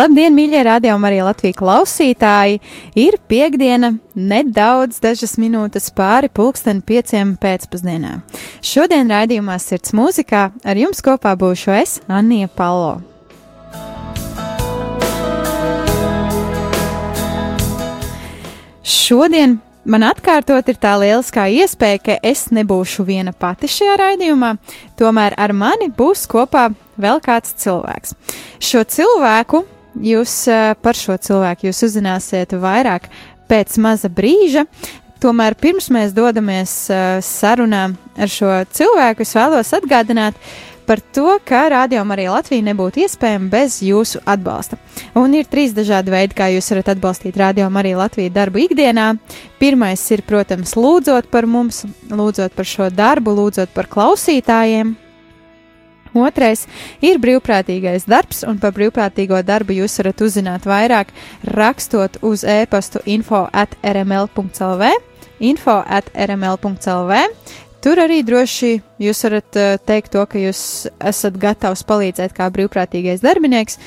Labdien, mīļie radio un arī Latvijas klausītāji! Ir piekdiena, nedaudz dažas minūtes pāri pulksteni pieciem pēcpusdienā. Šodien raidījumā Sirds mūzikā ar jums kopā būšu es, Anija Palo. Šodien man atkārtot ir tā lieliskā iespēja, ka es nebūšu viena pati šajā raidījumā, tomēr ar mani būs kopā vēl kāds cilvēks. Šo cilvēku jūs par šo cilvēku jūs uzzināsiet vairāk pēc maza brīža. Tomēr pirms mēs dodamies sarunā ar šo cilvēku, es vēlos atgādināt par to, ka rādījuma arī Latvija nebūtu iespējama bez jūsu atbalsta. Un ir trīs dažādi veidi, kā jūs varat atbalstīt rādījuma arī Latviju darbu ikdienā. Pirmais ir, protams, lūdzot par mums, lūdzot par šo darbu, lūdzot par klausītājiem, Otrais ir brīvprātīgais darbs, un par brīvprātīgo darbu jūs varat uzzināt vairāk rakstot uz e-pastu info at rml.lv, info at rml.lv. Tur arī droši jūs varat uh, teikt to, ka jūs esat gatavs palīdzēt kā brīvprātīgais darbinieks,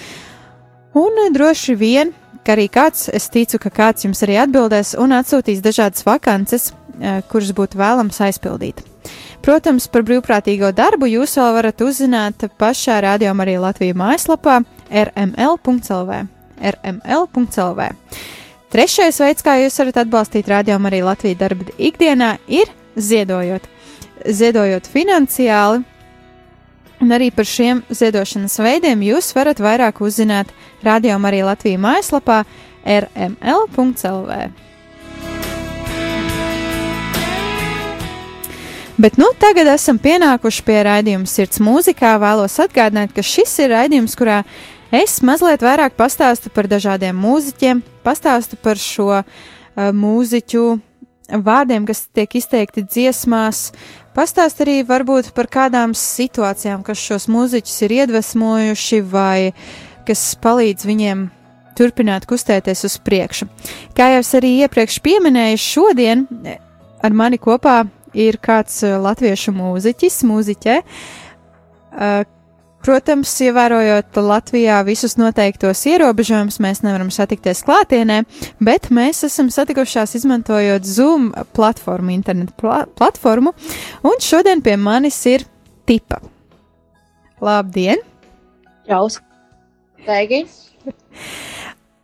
un uh, droši vien, ka arī kāds, es ticu, ka kāds jums arī atbildēs un atsūtīs dažādas vakances, uh, kuras būtu vēlams aizpildīt. Protams, par brīvprātīgo darbu jūs vēl varat uzzināt pašā rādījumā arī Latvijas mājaslapā rml.lv. rml.lv. Trešais veids, kā jūs varat atbalstīt rādījumu arī Latvijas darba ikdienā, ir ziedojot. Ziedojot finansiāli, un arī par šiem ziedošanas veidiem jūs varat vairāk uzzināt rādījumu arī Latvijas mājaslapā rml.lv. Bet nu, tagad esam pienākuši pie raidījuma Sirds mūzikā. Vēlos atgādināt, ka šis ir raidījums, kurā es mazliet vairāk pastāstu par dažādiem mūziķiem, pastāstu par šo uh, mūziķu vārdiem, kas tiek izteikti dziesmās, pastāst arī varbūt par kādām situācijām, kas šos mūziķus ir iedvesmojuši vai kas palīdz viņiem turpināt kustēties uz priekšu. Kā jau es arī iepriekš pieminēju, šodien ar mani kopā ir kāds eh, latviešu mūziķis, mūziķe. Eh, protams, ievērojot Latvijā visus noteiktos ierobežojumus, mēs nevaram satikties klātienē, bet mēs esam satikušās izmantojot Zoom platformu, internetu pla platformu, un šodien pie manis ir Tipa. Labdien! Čau! Sveiki!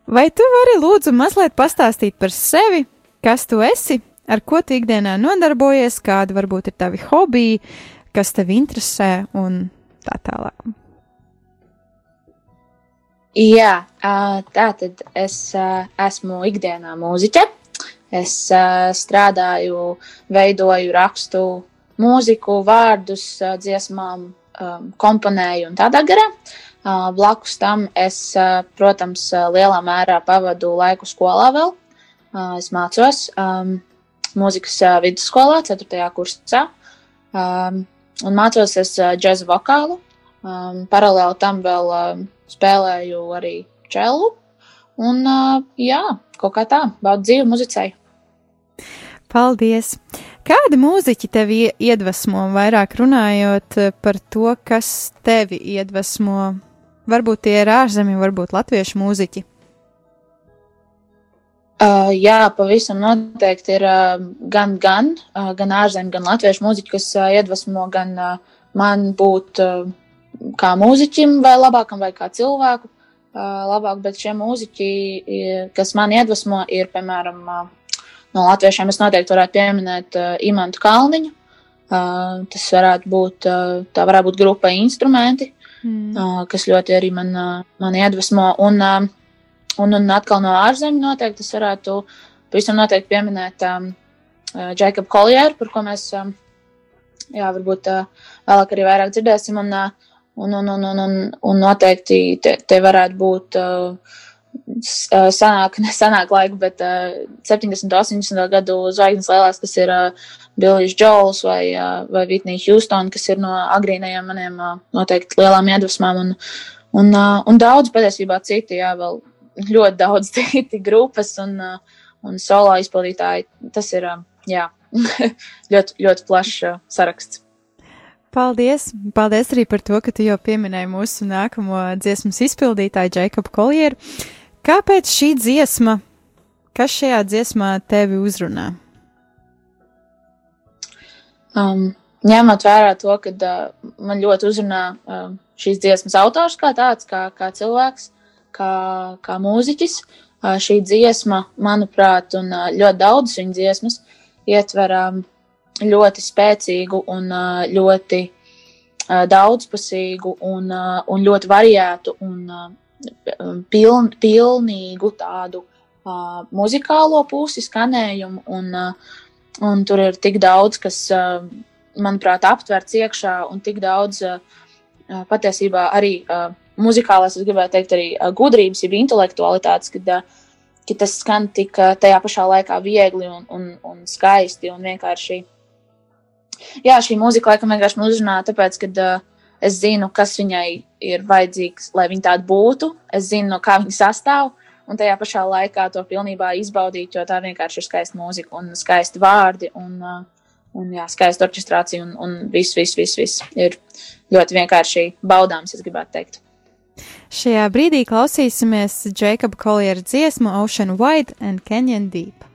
Vai tu vari lūdzu mazliet pastāstīt par sevi, kas tu esi ar ko tu ikdienā nodarbojies, kādi varbūt ir tavi hobiji, kas tevi interesē un tā tālāk. Jā, tā tad es esmu ikdienā mūziķe. Es strādāju, veidoju, rakstu mūziku, vārdus, dziesmām, komponēju un tādā garā. Blakus tam es, protams, lielā mērā pavadu laiku skolā vēl. Es mācos mūzikas vidusskolā, 4. kursā. Um, un mācos es džēza vokālu. Um, paralēli tam vēl um, spēlēju arī čelu. Un, uh, jā, kaut kā tā, baudu dzīvi muzicēju. Paldies! Kādi mūziķi tevi iedvesmo, vairāk runājot par to, kas tevi iedvesmo? Varbūt tie ir ārzemju, varbūt latviešu mūziķi. Uh, jā, pavisam noteikti ir uh, gan, gan, uh, gan ārzemju, gan latviešu mūziķi, kas uh, iedvesmo gan uh, man būt uh, kā mūziķim, vai labākam, vai kā cilvēku uh, labāk, bet šie mūziķi, kas man iedvesmo, ir, piemēram, uh, no latviešiem es noteikti varētu pieminēt uh, Imantu Kalniņu. Uh, tas varētu būt, uh, tā varētu būt grupa instrumenti, mm. uh, kas ļoti arī man, uh, man iedvesmo. Un, uh, Un, un atkal no ārzemēm noteikti es varētu pavisam noteikti pieminēt um, uh, Jacobu Koljeru, par ko mēs um, jā, varbūt uh, vēlāk arī vairāk dzirdēsim. Un, uh, un, un, un, un, un, un noteikti te, te varētu būt uh, senāk, nesenāk laika, bet uh, 70, 80 gadu zvaigznes lielās, kas ir uh, Billijs Džols vai, uh, vai Vitnija Houston, kas ir no agrīnajiem maniem uh, noteikti lielām iedvesmām, un, un, uh, un daudz patiesībā citi, jā, vēl ļoti daudz grupas un, uh, un solo izpildītāji. Tas ir, uh, jā, ļoti, ļoti plašs uh, saraksts. Paldies! Paldies arī par to, ka tu jau pieminēji mūsu nākamo dziesmas izpildītāju, Jakobu Kolieru. Kāpēc šī dziesma, kas šajā dziesmā tevi uzrunā? Um, ņemot vērā to, ka uh, man ļoti uzrunā uh, šīs dziesmas autors kā tāds, kā, kā cilvēks, kā, kā mūziķis, šī dziesma, manuprāt, un ļoti daudzas viņa dziesmas ietver ļoti spēcīgu un ļoti daudzpusīgu un, un ļoti variētu un piln, pilnīgu tādu muzikālo pusi, skanējumu, un, un tur ir tik daudz, kas, manuprāt, aptverts iekšā, un tik daudz patiesībā arī muzikālās, es gribētu teikt, arī gudrības, jeb intelektualitātes, kad, kad tas skan tik tajā pašā laikā viegli un, un, un skaisti un vienkārši. Jā, šī mūzika laikam vienkārši man uzrunā, tāpēc, ka uh, es zinu, kas viņai ir vajadzīgs, lai viņa tāda būtu. Es zinu, no kā viņa sastāv. Un tajā pašā laikā to pilnībā izbaudīt, jo tā vienkārši ir skaista mūzika un skaisti vārdi un, uh, un jā, skaista orķestrācija un, un viss, viss, viss, viss ir ļoti vienkārši baudāms, es gribētu teikt. Šajā brīdī klausīsimies Jacoba Colliera dziesmu Ocean Wide and Canyon Deep.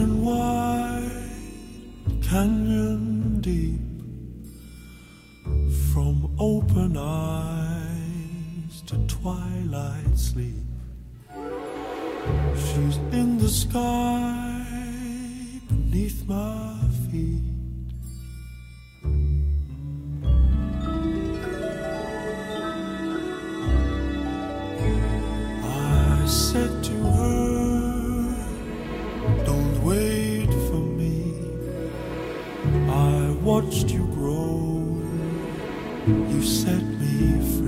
ocean wide, canyon deep, from open eyes to twilight sleep. She's in the sky beneath my feet. watched you grow. You set me free.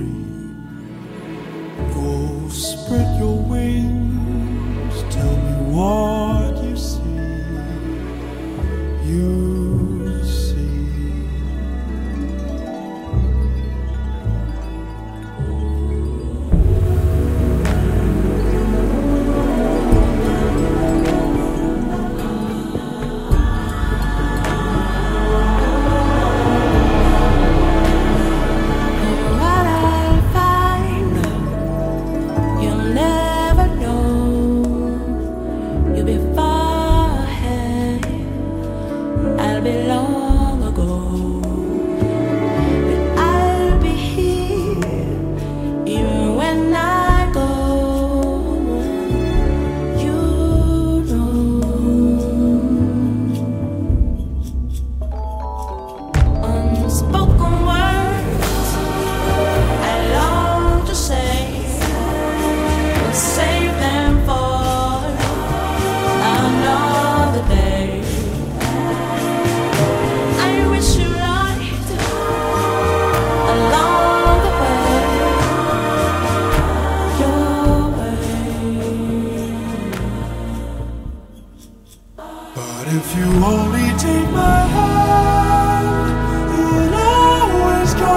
If you only take my hand, you'll always go.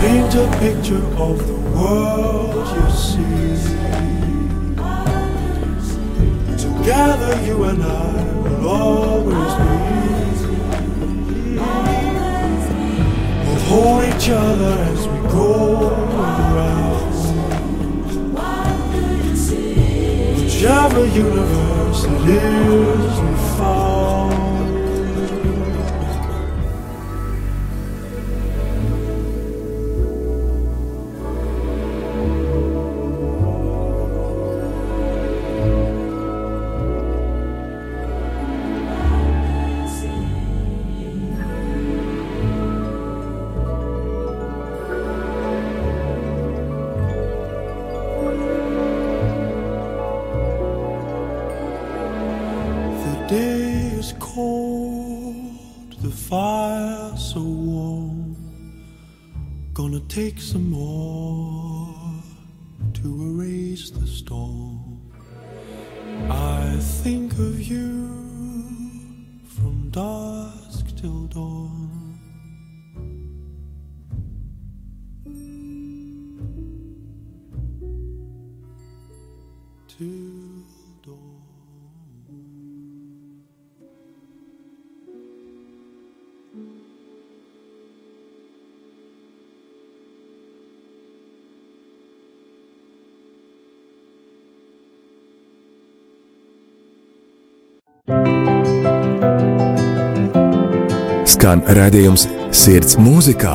Paint a picture of the world you see. Together, you and I will always be. Hold each other as we go around. Whichever universe it is we found. Skan redzējums Sirds mūzikā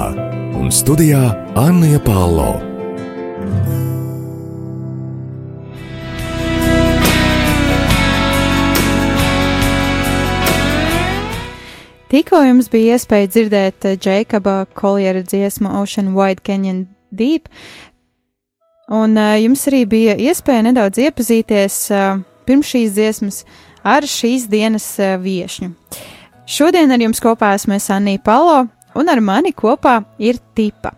un studijā Anna Palo. Tikko jums bija iespēja dzirdēt Džekaba Koljera dziesmu Ocean Wide Canyon Deep, un uh, jums arī bija iespēja nedaudz iepazīties uh, pirms šīs dziesmas ar šīs dienas uh, viešņu. Šodien ar jums kopā esmu Anija Palo, un ar mani kopā ir Tipa.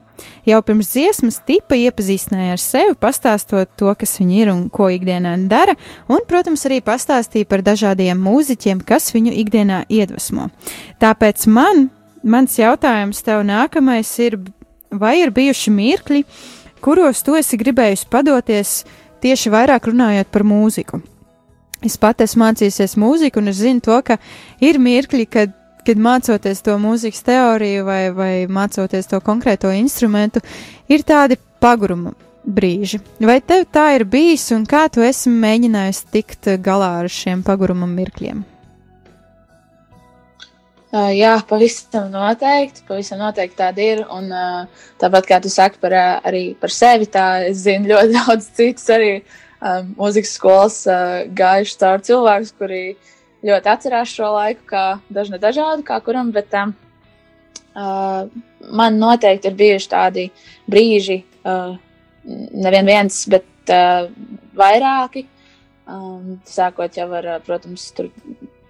Jau pirms dziesmas tipa iepazīstināja ar sevi, pastāstot to, kas viņa ir un ko ikdienā dara, un, protams, arī pastāstīja par dažādiem mūziķiem, kas viņu ikdienā iedvesmo. Tāpēc man, mans jautājums tev nākamais ir, vai ir bijuši mirkļi, kuros tu esi gribējusi padoties tieši vairāk runājot par mūziku? Es pat esmu mācījusies mūziku, un es zinu to, ka ir mirkļi, kad kad mācoties to mūzikas teoriju vai, vai mācoties to konkrēto instrumentu, ir tādi paguruma brīži. Vai tev tā ir bijis, un kā tu esi mēģinājis tikt galā ar šiem paguruma mirkļiem? Uh, jā, pavisam noteikti. Pavisam noteikti tāda ir. Un, uh, tāpat kā tu saki par, uh, arī par sevi, tā es zinu ļoti daudz citus arī um, mūzikas skolas uh, gājuši caur cilvēkus, kuri ļoti atcerās šo laiku, kā dažna dažādu, kā kuram, bet um, uh, man noteikti ir bijuši tādi brīži, uh, nevien viens, bet uh, vairāki. Um, sākot jau ar, protams, tur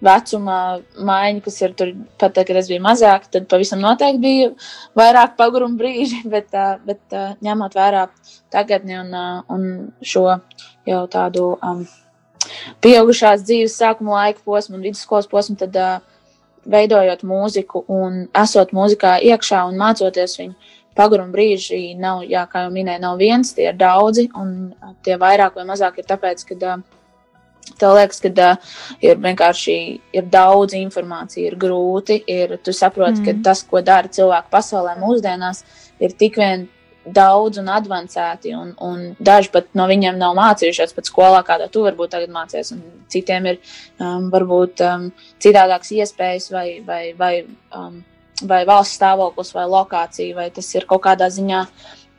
vecuma maiņu, kas ir tur pat tad, kad es biju mazāk, tad pavisam noteikti bija vairāk paguruma brīži, bet, bet ņemot vērā tagadni un, un šo jau tādu um, pieaugušās dzīves sākuma laika posmu un vidusskolas posmu, tad uh, veidojot mūziku un esot mūzikā iekšā un mācoties viņu. Paguruma brīži nav, jā, kā jau minēju, nav viens, tie ir daudzi, un tie vairāk vai mazāk ir tāpēc, ka uh, tev liekas, ka uh, ir vienkārši ir daudz informācijas, ir grūti, ir, tu saproti, mm. ka tas, ko dara cilvēki pasaulē mūsdienās, ir tik vien daudz un avansēti, un, un daži pat no viņiem nav mācījušies pat skolā, kādā tu varbūt tagad mācies, citiem ir um, varbūt um, citādākas iespējas vai, vai, vai, um, vai valsts stāvoklis vai lokācija, vai tas ir kaut kādā ziņā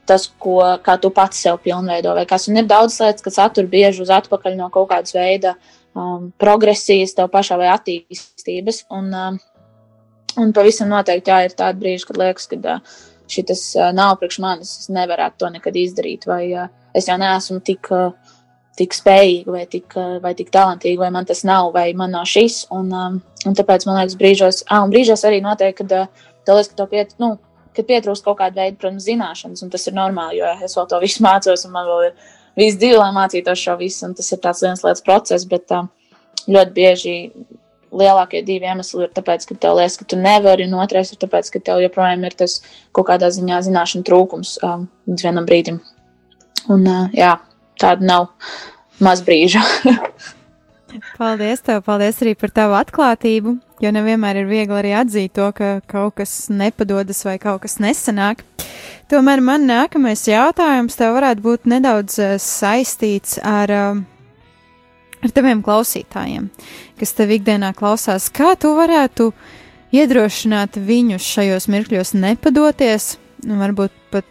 tas, ko, kā tu pats sev pilnveido, kas, un ir daudz lietas, kas attur bieži uz atpakaļ no kaut kādas veida um, progresijas tev pašā vai attīstības, un, um, un pavisam noteikti jā, ir tāda brīža, kad liekas, ka uh, šis uh, nav priekš manis, es nevarētu to nekad izdarīt, vai uh, es jau neesmu tik, uh, tik spējīga, vai tik, uh, vai tik talantīga, vai man tas nav, vai man nav šis. Un, um, un tāpēc man liekas, brīžos, ah, un brīžos arī notiek, kad uh, tev liekas, ka tev piet, nu, kad pietrūkst kaut kāda veida, protams, zināšanas, un tas ir normāli, jo es vēl to visu mācos, un man vēl ir visu dzīvi, lai mācītos šo visu, un tas ir tāds viens lietas process, bet uh, ļoti bieži lielākie divi iemesli ir tāpēc, ka tev liekas, ka tu nevari, un otrais ir tāpēc, ka tev joprojām ir tas kaut kādā ziņā zināšanu trūkums um, līdz vienam brīdim. Un uh, jā, tāda nav maz brīža. Paldies, tev, paldies arī par tavu atklātību, jo nevienmēr ir viegli arī atzīt to, ka kaut kas nepadodas vai kaut kas nesanāk. Tomēr man nākamais jautājums tev varētu būt nedaudz uh, saistīts ar, uh, ar taviem klausītājiem, kas tev ikdienā klausās. Kā tu varētu iedrošināt viņus šajos mirkļos nepadoties, nu, varbūt pat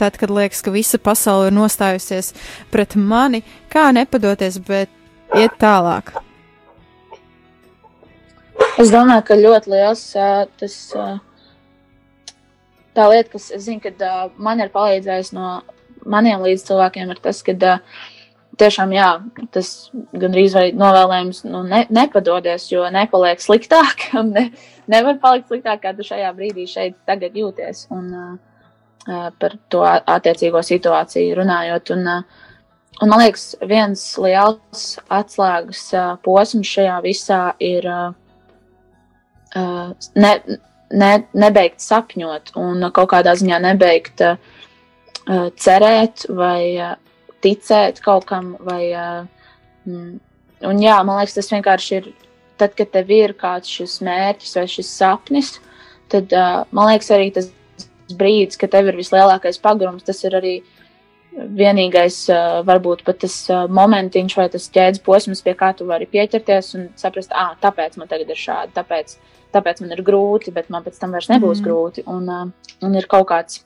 tad, kad liekas, ka visa pasaule ir nostājusies pret mani, kā nepadoties, bet iet tālāk? Es domāju, ka ļoti liels tas. Tā lieta, kas zinu, kad man ir palīdzējis no maniem līdzcilvēkiem, ir tas, ka tiešām jā, tas gandrīz vai novēlējums nu, ne, nepadodies, jo nepaliek sliktāk. Ne, nevar palikt sliktāk, kā tu šajā brīdī šeit tagad jūties. Un, uh, par to attiecīgo situāciju runājot. Un, uh, Un, man liekas, viens liels atslēgas uh, posms šajā visā ir uh, ne, ne, nebeigt sapņot un kaut kādā ziņā nebeigt uh, cerēt vai uh, ticēt kaut kam. Vai, uh, un, jā, man liekas, tas vienkārši ir tad, kad tev ir kāds šis mērķis vai šis sapnis, tad uh, man liekas, arī tas brīdis, kad tev ir vislielākais pagrums, tas ir arī vienīgais, varbūt pat tas momentiņš vai tas ķēdes posms, pie kā tu vari pieķerties un saprast, ah, tāpēc man tagad ir šādi, tāpēc, tāpēc man ir grūti, bet man pēc tam vairs nebūs mm. grūti. Un, un ir kaut kāds,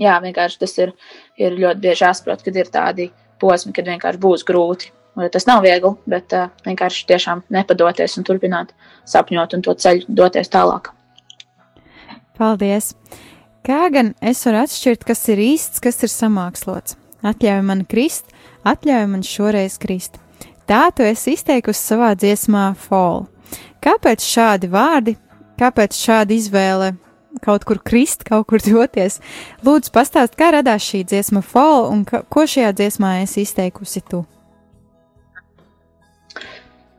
jā, vienkārši tas ir, ir ļoti bieži jāsaprot, kad ir tādi posmi, kad vienkārši būs grūti. Tas nav viegli, bet uh, vienkārši tiešām nepadoties un turpināt sapņot un to ceļu doties tālāk. Paldies! Kā gan es varu atšķirt, kas ir īsts, kas ir samākslots? Atļauj man krist, atļauj man šoreiz krist. Tā tu esi izteikusi savā dziesmā Fall. Kāpēc šādi vārdi, kāpēc šāda izvēle kaut kur krist, kaut kur doties? Lūdzu, pastāst, kā radās šī dziesma Fall un ka, ko šajā dziesmā esi izteikusi tu?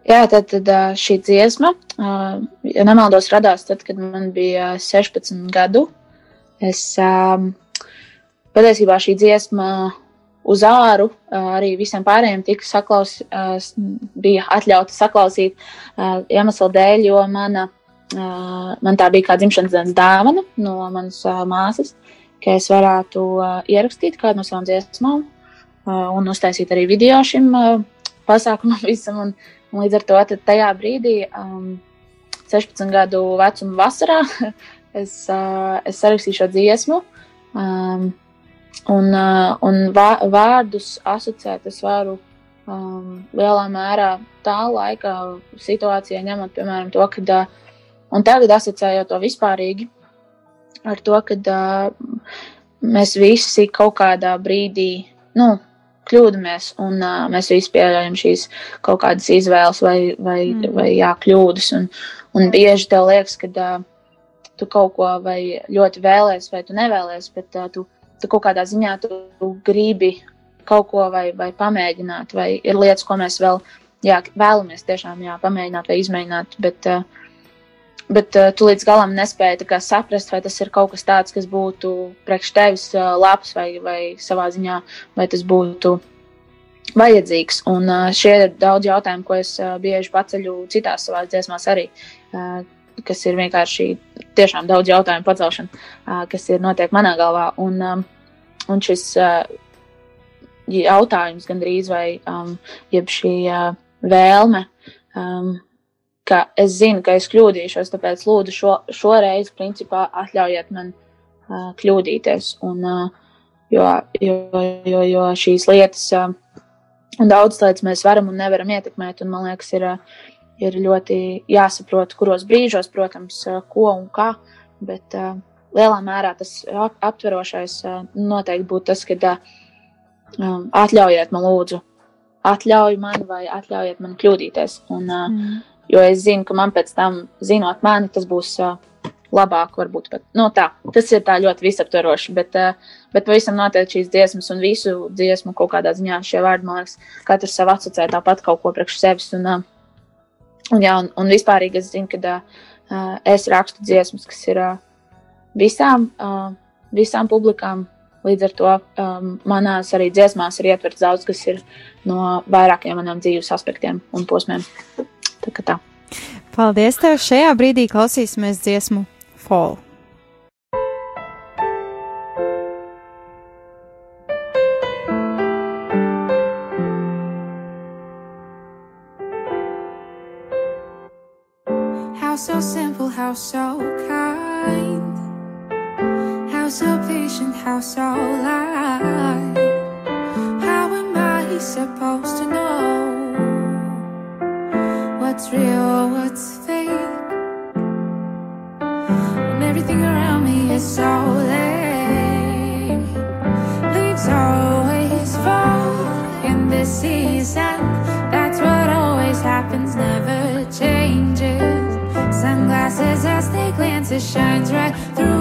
Jā, tad, tad šī dziesma, ja nemaldos, radās tad, kad man bija 16 gadu. Es um, patiesībā šī dziesma uz āru arī visiem pārējiem tika saklaus, bija atļauta saklausīt iemeslu dēļ, jo mana, man tā bija kā dzimšanas dienas dāvana no manas māsas, ka es varētu ierakstīt kādu no savām dziesmām un uztaisīt arī video šim pasākumam visam. Un, un līdz ar to tajā brīdī, um, 16 gadu vecuma vasarā, es, uh, es sarakstīju šo dziesmu. Um, un, uh, un vārdus asociēt es varu um, lielā mērā tā laika situācijā, ņemot, piemēram, to, ka, uh, un tagad asociējot to vispārīgi ar to, ka uh, mēs visi kaut kādā brīdī, nu, kļūdāmies, un uh, mēs visi pieļaujam šīs kaut kādas izvēles vai, vai, mm. vai jā, kļūdas. Un, un bieži tev liekas, ka uh, tu kaut ko vai ļoti vēlēsies, vai tu nevēlies, bet uh, tu, tu kaut kādā ziņā tu, tu gribi kaut ko vai, vai pamēģināt, vai ir lietas, ko mēs vēl jā, vēlamies tiešām jā, pamēģināt vai izmēģināt. Bet, uh, bet uh, tu līdz galam nespēji saprast, vai tas ir kaut kas tāds, kas būtu priekš tevis uh, labs vai, vai savā ziņā, vai tas būtu vajadzīgs. Un uh, šie ir daudz jautājumu, ko es uh, bieži paceļu citās savās dziesmās arī. Uh, kas ir vienkārši tiešām daudz jautājumu pacelšana, kas ir notiek manā galvā. Un, un šis jautājums gandrīz vai jeb šī vēlme, ka es zinu, ka es kļūdīšos, tāpēc lūdzu šo, šoreiz, principā, atļaujiet man kļūdīties. Un, jo, jo, jo, jo šīs lietas, un daudzas lietas mēs varam un nevaram ietekmēt, un man liekas, ir ir ļoti jāsaprot, kuros brīžos, protams, ko un kā. Bet uh, lielā mērā tas aptverošais uh, noteikti būtu tas, ka uh, atļaujiet man lūdzu atļauj man vai atļaujiet man kļūdīties. Un, Mm. Jo es zinu, ka man pēc tam, zinot mani, tas būs labāk, varbūt pat. Nu, tā, tas ir tā ļoti visaptvaroši, bet, bet pavisam noteikti šīs dziesmas un visu dziesmu kaut kādā ziņā šie vārdi, man liekas, katrs sev asociē tāpat kaut ko priekš sevis. Un, uh, un, jā, un, un vispārīgi es zinu, ka uh, es rakstu dziesmas, kas ir uh, visām, uh, visām publikām. Līdz ar to um, manās arī dziesmās ir ietverts daudz, kas ir no vairākiem maniem dzīves aspektiem un posmiem. Tā kā tā. Paldies tev! Šajā brīdī klausīsimies dziesmu Fall. So kind. How so patient, how so light. How am I supposed to know what's real, what's fake? When everything around me is so late. shines right through.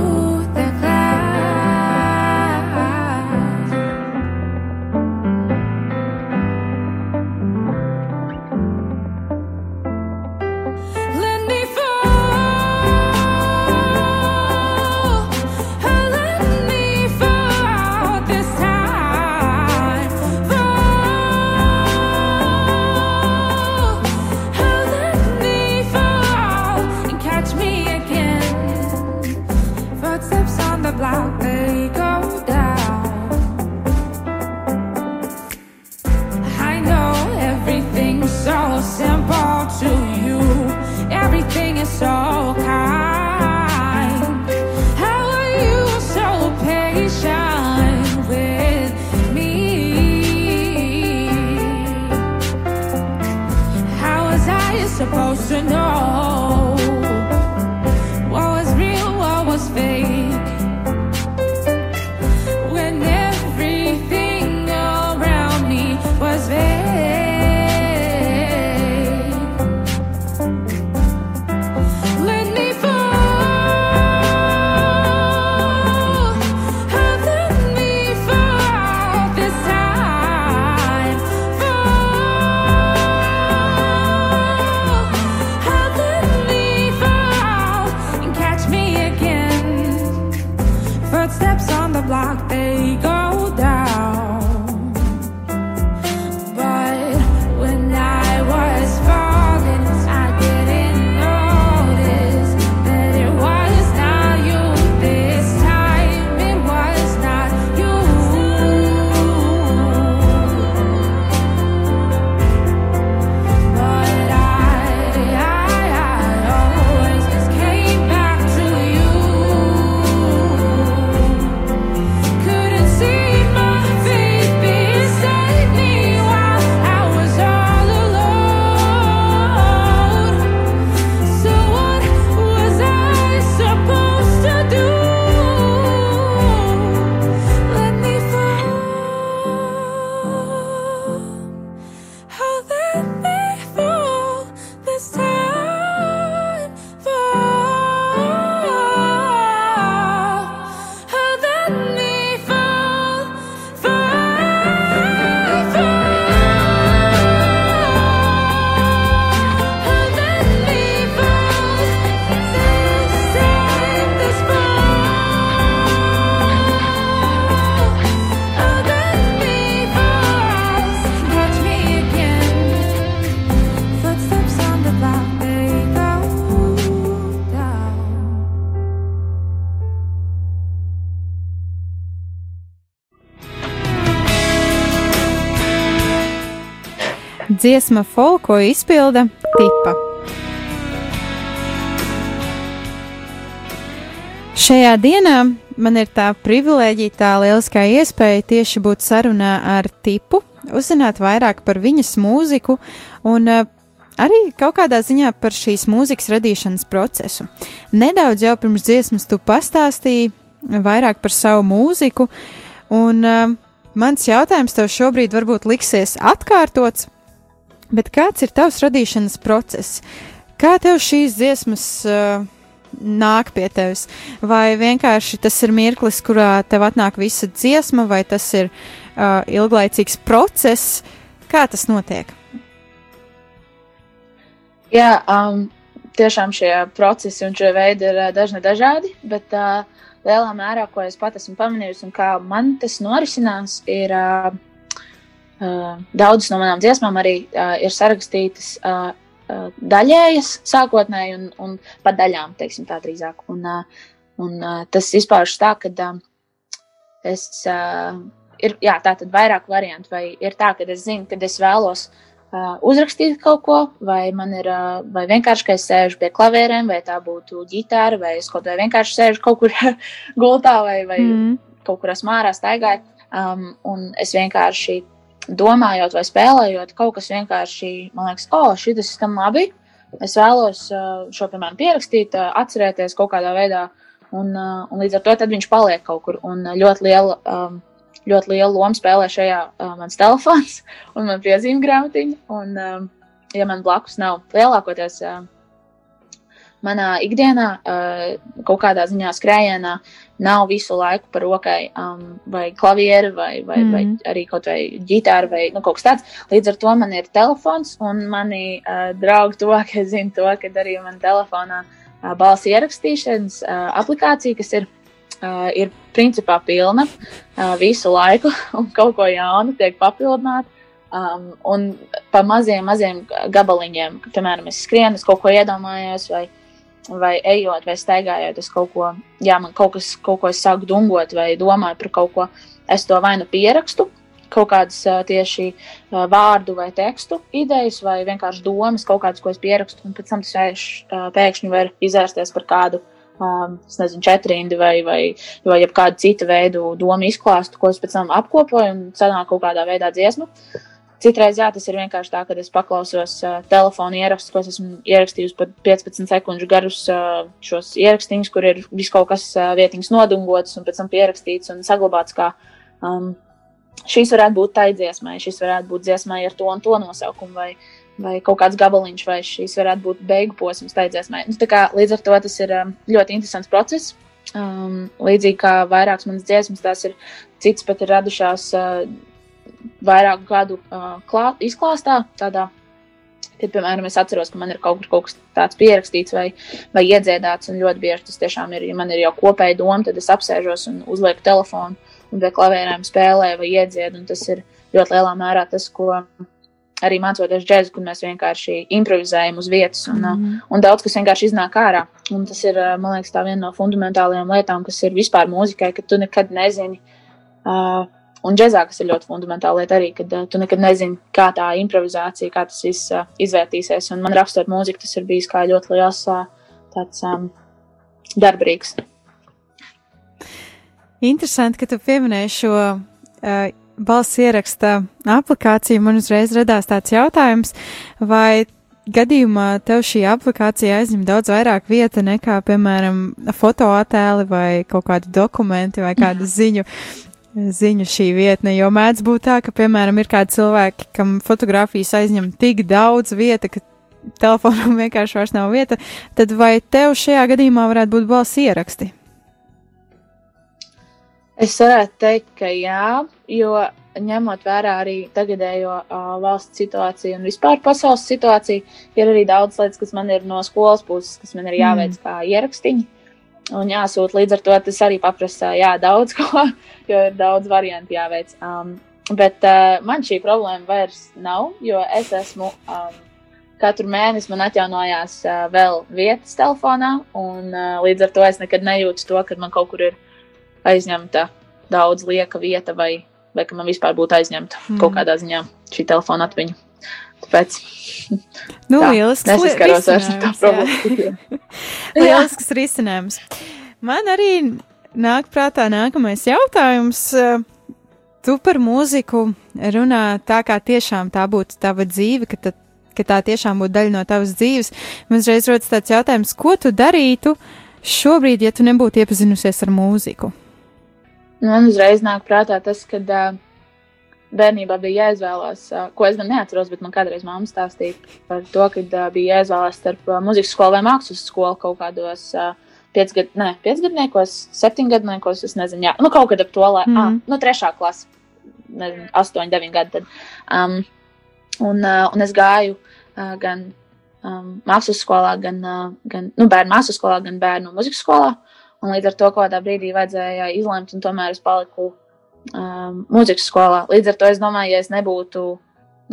Dziesma Fall, ko izpilda Tipa. Šajā dienā man ir tā privilēģija, tā lieliskā iespēja tieši būt sarunā ar Tipu, uzzināt vairāk par viņas mūziku un uh, arī kaut kādā ziņā par šīs mūzikas radīšanas procesu. Nedaudz jau pirms dziesmas tu pastāstīji vairāk par savu mūziku, un uh, mans jautājums tev šobrīd varbūt liksies atkārtots, bet kāds ir tavs radīšanas process? Kā tev šīs dziesmas uh, nāk pie tevis? Vai vienkārši tas ir mirklis, kurā tev atnāk visa dziesma, vai tas ir uh, ilglaicīgs process? Kā tas notiek? Jā, um, tiešām šie procesi un šie veidi ir uh, dažni dažādi, bet uh, lielā mērā, ko es pat esmu pamanījusi un kā man tas norisinās, ir uh, daudzas no manām dziesmām arī ir sarakstītas daļējas sākotnēji un, un pa daļām, teiksim tā drīzāk. Un, un tas izpaužas tā, ka es, ir, jā, tā tad vairāk variantu, vai ir tā, ka es zinu, ka es vēlos uh, uzrakstīt kaut ko, vai man ir, uh, vai vienkārši, ka es sēžu pie klavierēm, vai tā būtu ģitāra, vai es kaut vai vienkārši sēžu kaut kur gultā, vai, vai mm. kaut kur esmu ārā staigājot. Um, un es vienkārši domājot vai spēlējot, kaut kas vienkārši, man liekas, o, oh, šis skan labi. Es vēlos uh, šo, piemēram, pierakstīt, uh, atcerēties kaut kādā veidā, un, uh, un līdz ar to viņš paliek kaut kur. Un ļoti liela um, ļoti lielu lomu spēlē šajā mans telefons un man piezīmju grāmatiņa. Un, um, ja man blakus nav lielākoties manā ikdienā, uh, kaut kādā ziņā skrējienā, nav visu laiku par rokai um, vai klavieru, vai, vai, mm. vai arī kaut vai ģitāru, vai nu, kaut kas tāds. Līdz ar to man ir telefons, un mani uh, draugi tuvākie zina to, ka arī man telefonā uh, balss ierakstīšanas uh, aplikācija, kas ir uh, ir principā pilna uh, visu laiku, un kaut ko jaunu tiek papildināta. Um, un pa maziem, maziem gabaliņiem, piemēram, es skrienu, es kaut ko iedomājos, vai, vai ejot, vai staigājot, es kaut ko, jā, man kaut kas, kaut ko es sāku dungot, vai domāju par kaut ko, es to vai nu pierakstu, kaut kādas uh, tieši uh, vārdu vai tekstu idejas, vai vienkārši domas, kaut kādas, ko es pierakstu, un pēc tam tas uh, pēkšņi var izvērsties par kādu uh, um, nezinu, četrindi vai, vai, vai kādu citu veidu domu izklāstu, ko es pēc tam apkopoju un sanāk kaut kādā veidā dziesmu. Citreiz, jā, tas ir vienkārši tā, ka es paklausos uh, telefona ierakstus, ko es esmu ierakstījusi pat 15 sekundžu garus uh, šos ierakstījumus, kur ir viss kaut kas uh, vietiņas nodungots un pēc tam pierakstīts un saglabāts kā um, šīs varētu būt tai dziesmai, šis varētu būt dziesmai ar to un to nosaukumu, vai, vai kaut kāds gabaliņš, vai šīs varētu būt beigu posms tai dziesmai. Nu, kā, līdz ar to tas ir um, ļoti interesants process. Um, līdzīgi kā vairākas manas dziesmas, tās ir citas pat ir radušās uh, vairāku gadu uh, klā, izklāstā. Tādā, kad, piemēram, es atceros, ka man ir kaut, kaut kas tāds pierakstīts vai, vai iedziedāts, un ļoti bieži tas tiešām ir, ja man ir jau kopēja doma, tad es apsēžos un uzlieku telefonu un pie klavierēm spēlēju vai iedziedu, tas ir ļoti lielā mērā tas, ko arī mācoties džēzu, kur mēs vienkārši improvizējam uz vietas, un, mm -hmm. un daudz kas vienkārši iznāk ārā. Un tas ir, man liekas, tā viena no fundamentālajām lietām, kas ir vispār mūzikai, ka tu nekad nezini. Uh, un džēzā, kas ir ļoti fundamentāla lieta arī, kad uh, tu nekad nezini, kā tā improvizācija, kā tas viss uh, izvērtīsies. Un man rakstot mūziku, tas ir bijis kā ļoti liels uh, tāds um, darbrīgs. Interesanti, ka tu pieminēji šo uh, balss ieraksta aplikāciju, man uzreiz radās tāds jautājums, vai gadījumā tev šī aplikācija aizņem daudz vairāk vieta nekā, piemēram, fotoattēli vai kaut kādi dokumenti vai kādu ziņu. Ziņu šī vietne, jo mēdz būt tā, ka, piemēram, ir kādi cilvēki, kam fotografijas aizņem tik daudz vieta, ka telefonam vienkārši vairs nav vieta, tad vai tev šajā gadījumā varētu būt balss ieraksti? Es varētu teikt, ka jā, jo ņemot vērā arī tagadējo uh, valsts situāciju un vispār pasaules situāciju, ir arī daudz lietas, kas man ir no skolas puses, kas man ir jāveic mm. kā ierakstiņi. Un jāsūt līdz ar to tas arī paprasa, jā, daudz ko, jo ir daudz variantu jāveic. Um, bet uh, man šī problēma vairs nav, jo es esmu um, katru mēnesi man atjaunojās uh, vēl vietas telefonā, un uh, līdz ar to es nekad nejūtu to, ka man kaut kur ir aizņemta daudz lieka vieta, vai, vai ka man vispār būtu aizņemta mm. kaut kādā ziņā šī telefona atmiņa. Tāpēc. Nu, tā, lielisks risinājums. ar tā problēmu. lielisks risinājums. Man arī nāk prātā nākamais jautājums. Tu par mūziku runā tā, kā tiešām tā būtu tava dzīve, ka, ta, ka tā tiešām būtu daļa no tavas dzīves. Man uzreiz rodas tāds jautājums, ko tu darītu šobrīd, ja tu nebūtu iepazinusies ar mūziku? Man uzreiz nāk prātā tas, ka uh, bērnībā bija jāizvēlās, uh, ko es gan neatceros, bet man kādreiz mamma stāstīja par to, ka uh, bija jāizvēlās starp uh, muzikas skolu vai mākslas skolu kaut kādos uh, piecgad, ne, piecgadniekos, septiņgadniekos, es nezinu, jā, nu kaut kad ap to, lai, mm. ah, nu trešā klasa, nezinu, astoņi, deviņi gadi tad. Um, un, uh, un es gāju uh, gan um, mākslas skolā, gan, uh, gan nu, bērnu mākslas skolā, gan bērnu muzikas skolā. Un līdz ar to kaut kādā brīdī vajadzēja izlemt, un tomēr es paliku um, mūzikas skolā. Līdz ar to es domāju, ja es nebūtu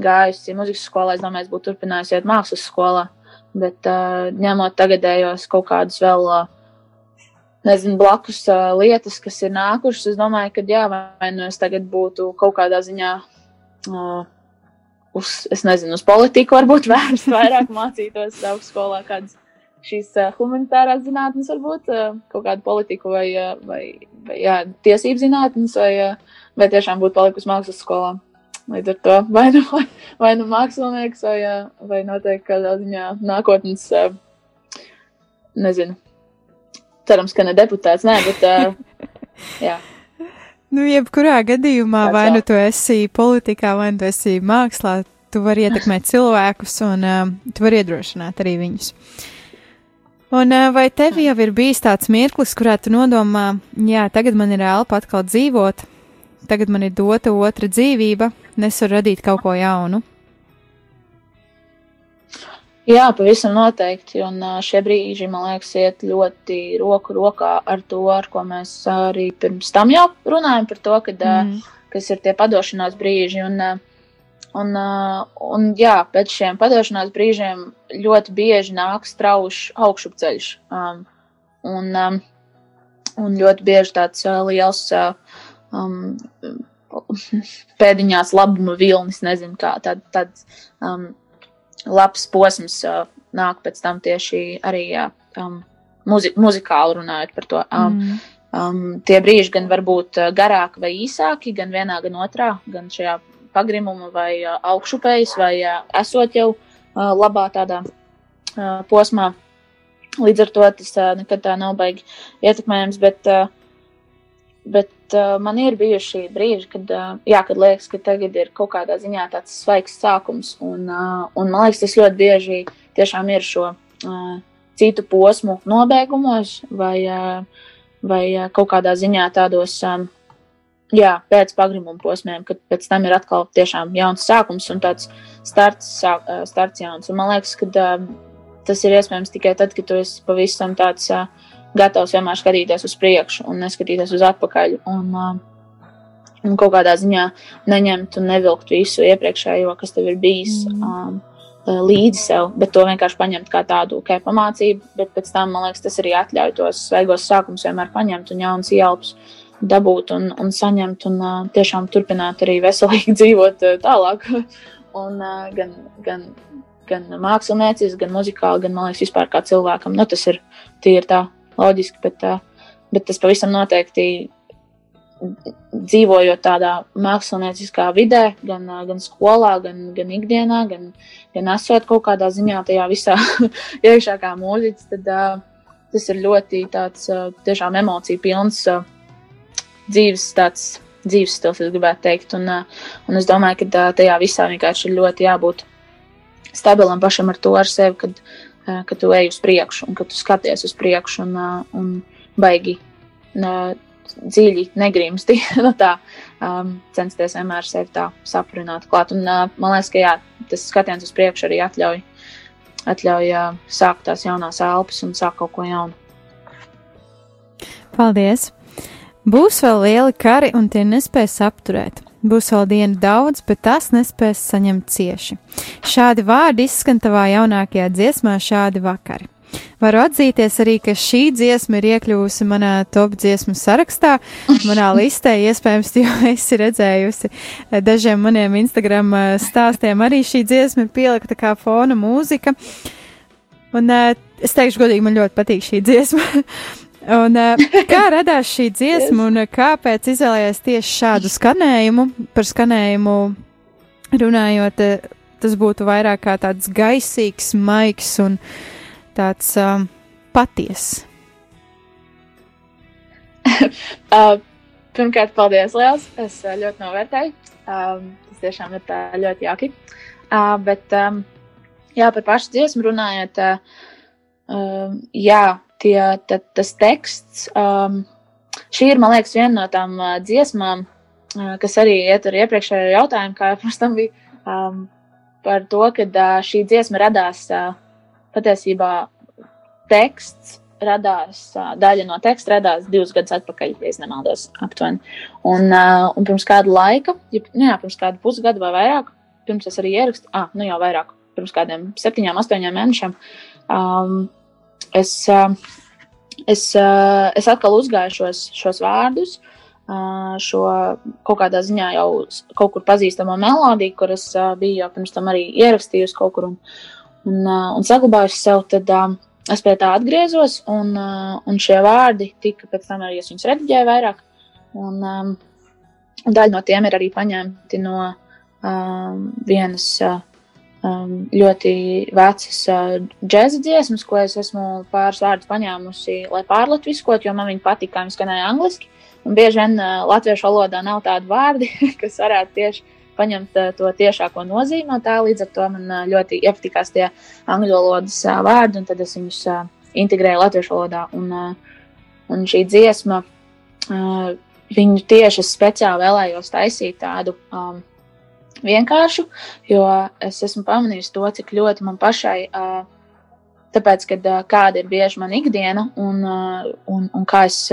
gājusi mūzikas skolā, es domāju, es būtu turpinājusi iet mākslas skolā. Bet uh, ņemot tagadējos kaut kādus vēl, uh, nezinu, blakus uh, lietas, kas ir nākušas, es domāju, ka jā, vai nu es tagad būtu kaut kādā ziņā. Uh, Uz, es nezinu, uz politiku varbūt vērst vairāk mācītos augstskolā kādas šīs uh, humanitārās zinātnes, varbūt uh, kaut kādu politiku vai, uh, vai, vai jā, tiesību zinātnes, vai, uh, vai tiešām būtu palikusi mākslas skolā. Līdz ar to vai nu, vai, vai nu mākslinieks, vai, uh, vai noteikti kādā ziņā nākotnes, uh, nezinu, cerams, ka ne deputāts, nē, bet uh, jā. Nu, jebkurā gadījumā, vai nu tu esi politikā, vai nu tu esi mākslā, tu vari ietekmēt cilvēkus un uh, tu vari iedrošināt arī viņus. Un vai tev jau ir bijis tāds mirklis, kurā tu nodomā, jā, tagad man ir elpa atkal dzīvot, tagad man ir dota otra dzīvība, es varu radīt kaut ko jaunu? Jā, pavisam noteikti. Un šie brīži, man liekas, iet ļoti roku rokā ar to, ar ko mēs arī pirms tam jau runājam par to, kad, mm. kas ir tie padošanās brīži. Un, uh, Un, uh, un jā, pēc šiem padošanās brīžiem ļoti bieži nāk strauji augšupceļš. Um, un, um, un ļoti bieži tāds uh, liels uh, um, pēdiņās labuma vilnis, nezinu, kā tāds tād, um, labs posms uh, nāk pēc tam tieši arī uh, um, muzi muzikāli runājot par to. Um, mm. Um, tie brīži gan var būt garāki vai īsāki, gan vienā, gan otrā, gan šajā pagrimumu vai augšupējas, vai esot jau labā tādā posmā. Līdz ar to tas nekad tā nav baigi ietekmējams, bet, bet man ir bijuši brīži, kad, jā, kad liekas, ka tagad ir kaut kādā ziņā tāds svaigs sākums, un, un man liekas, tas ļoti bieži tiešām ir šo citu posmu nobeigumos vai, vai kaut kādā ziņā tādos jā, pēc pagrimuma posmiem, kad pēc tam ir atkal tiešām jauns sākums un tāds starts, sāk, starts jauns. Un man liekas, ka uh, tas ir iespējams tikai tad, kad tu esi pavisam tāds uh, gatavs vienmēr skatīties uz priekšu un neskatīties uz atpakaļ. Un, uh, un kaut kādā ziņā neņemt un nevilkt visu iepriekšējo, kas tev ir bijis. Mm. Um, līdzi sev, bet to vienkārši paņemt kā tādu kā pamācību. Bet pēc tam, man liekas, tas arī atļauj tos svaigos sākumus vienmēr paņemt un jaunas ielpas. Dabūt un, un saņemt, un uh, tiešām turpināt arī veselīgi dzīvot uh, tālāk. un, uh, gan, gan, gan mākslinieciski, gan muzikāli, gan, man liekas, vispār kā cilvēkam. Nu, tas ir tīri tā loģiski, bet, uh, bet tas pavisam noteikti dzīvojot tādā mākslinieckā vidē, gan, gan skolā, gan, gan ikdienā, gan, gan esot kaut kādā ziņā tajā visā iekšā kā mūziķis, tad uh, tas ir ļoti tāds uh, tiešām emociju pilns uh, dzīves tāds dzīves stils, es gribētu teikt. Un, un es domāju, ka tajā visā vienkārši ir ļoti jābūt stabilam pašam ar to ar sevi, kad, kad tu ej uz priekšu un kad tu skaties uz priekšu un, un baigi dziļi negrimsti no tā, um, censties vienmēr sevi tā saprināt klāt. Un uh, man liekas, ka jā, tas skatiens uz priekšu arī atļauj, atļauj uh, sākt tās jaunās elpas un sākt kaut ko jaunu. Paldies! Būs vēl lieli kari, un tie nespēs apturēt. Būs vēl diena daudz, bet tās nespēs saņemt cieši. Šādi vārdi izskan tavā jaunākajā dziesmā, šādi vakari. Varu atzīties arī, ka šī dziesma ir iekļuvusi manā top dziesmu sarakstā, manā listē. Iespējams, jau esi redzējusi dažiem maniem Instagram stāstiem. Arī šī dziesma ir pielikta kā fona mūzika. Un es teikšu, godīgi, man ļoti patīk šī dziesma. Un, uh, kā radās šī dziesma un uh, kāpēc izvēlējies tieši šādu skanējumu? Par skanējumu runājot, uh, tas būtu vairāk kā tāds gaisīgs, maigs un tāds um, patiess. uh, pirmkārt, paldies, Lielas! Es uh, ļoti novērtēju. Um, tas tiešām ir tā ļoti jauki. Uh, bet, um, jā, par pašu dziesmu runājot, uh, um, jā, tie, ta, tas teksts, um, šī ir, man liekas, viena no tām uh, dziesmām, uh, kas arī iet ar iepriekšējo jautājumu, kā jau pirms tam bija, um, par to, ka uh, šī dziesma radās uh, patiesībā teksts radās, daļa no teksta radās divus gadus atpakaļ, ja nemaldos, aptuveni. Un, un pirms kāda laika, ja, nu jā, pirms kāda pusgada vai vairāk, pirms es arī ierakstu, ah, nu jau vairāk, pirms kādiem septiņiem, astoņiem mēnešiem, um, es, es, es atkal uzgāju šos, šos vārdus. Šo kaut kādā ziņā jau kaut kur pazīstamo melodiju, kuras biju jau pirms tam arī ierakstījusi kaut kur un, un, un saglabājusi sev. Tad, es pie tā atgriezos, un, un šie vārdi tika pēc tam arī es viņus rediģēju vairāk. Un, um, daļa no tiem ir arī paņemti no um, vienas uh, um, ļoti vecas uh, džēza dziesmas, ko es esmu pāris vārdus paņēmusi, lai pārlatviskot, jo man viņa patika, kā viņa skanēja angliski. Un bieži vien uh, latviešu valodā nav tādu vārdi, kas varētu tieši paņemt uh, to tiešāko nozīmi no tā. Līdz ar to man uh, ļoti iepatikās tie angļu valodas uh, vārdi, un tad es viņus uh, integrēju latviešu valodā. Un, uh, un šī dziesma, uh, viņu tieši speciāli vēlējos taisīt tādu. Um, Vienkāršu, jo es esmu pamanījis to, cik ļoti man pašai tāpēc, kad kāda ir bieži man ikdiena un, un, un kā es,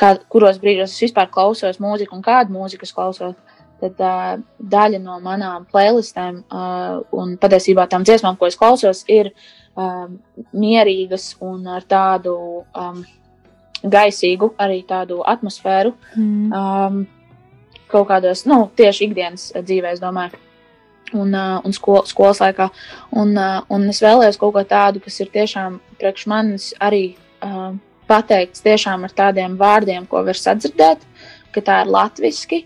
kā, kuros brīžos es vispār klausos mūziku un kādu mūziku es klausos, tad daļa no manām playlistēm un patiesībā tām dziesmām, ko es klausos, ir mierīgas un ar tādu um, gaisīgu, arī tādu atmosfēru. Mm. Um, kaut kādos, nu, tieši ikdienas dzīvē, es domāju. Un, un skol, skolas laikā. Un, un es vēlējos kaut ko tādu, kas ir tiešām priekš manis arī uh, pateikts tiešām ar tādiem vārdiem, ko var sadzirdēt, ka tā ir latviski,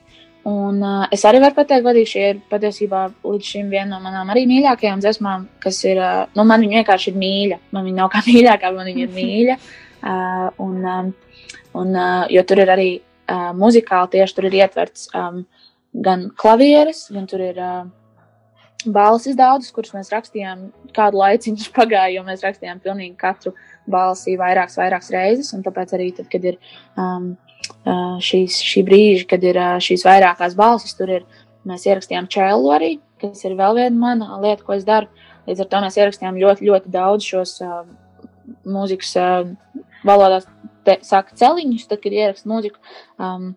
Un, uh, es arī varu pateikt, ka šī ir patiesībā līdz šim viena no manām arī mīļākajām dziesmām, kas ir. Uh, nu, man viņa vienkārši ir mīļa. Man viņa nav kā mīļākā, man viņa ir mīļa. Uh, un, um, un, uh, jo tur ir arī uh, muzikāli tieši tur ir ietverts um, gan klavieres, gan tur ir. Uh, balsis daudzas, kuras mēs rakstījām, kādu laiciņu pagāja, jo mēs rakstījām pilnīgi katru balsi vairākas, vairākas reizes. Un tāpēc arī tad, kad ir um, šīs, šī brīža, kad ir šīs vairākās balsis, tur ir, mēs ierakstījām čēlu arī, kas ir vēl viena mana lieta, ko es daru. Līdz ar to mēs ierakstījām ļoti, ļoti daudz šos uh, mūzikas uh, valodās, te, saka celiņus, tad, kad ierakst mūziku. Um,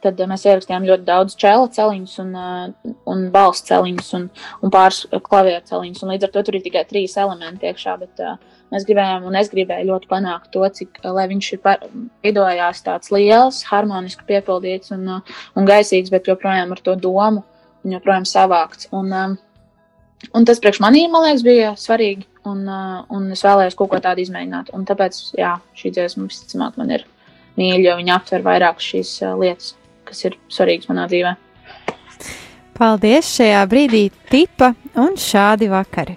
tad mēs ierakstījām ļoti daudz čēla celiņus un, uh, un balss celiņus un, un pāris klavieru celiņus. Un līdz ar to tur ir tikai trīs elementi iekšā, bet uh, mēs gribējām, un es gribēju ļoti panākt to, cik, lai viņš ir veidojās tāds liels, harmoniski piepildīts un, uh, un gaisīgs, bet joprojām ar to domu un joprojām savākts. Un, um, un tas priekš manī, man liekas, bija svarīgi, un, un es vēlējos kaut ko tādu izmēģināt. Un tāpēc, jā, šī dziesma, visticamāk, man ir mīļa, jo viņa aptver vairākas šīs lietas kas ir svarīgs manā dzīvē. Paldies šajā brīdī, tipa un šādi vakari!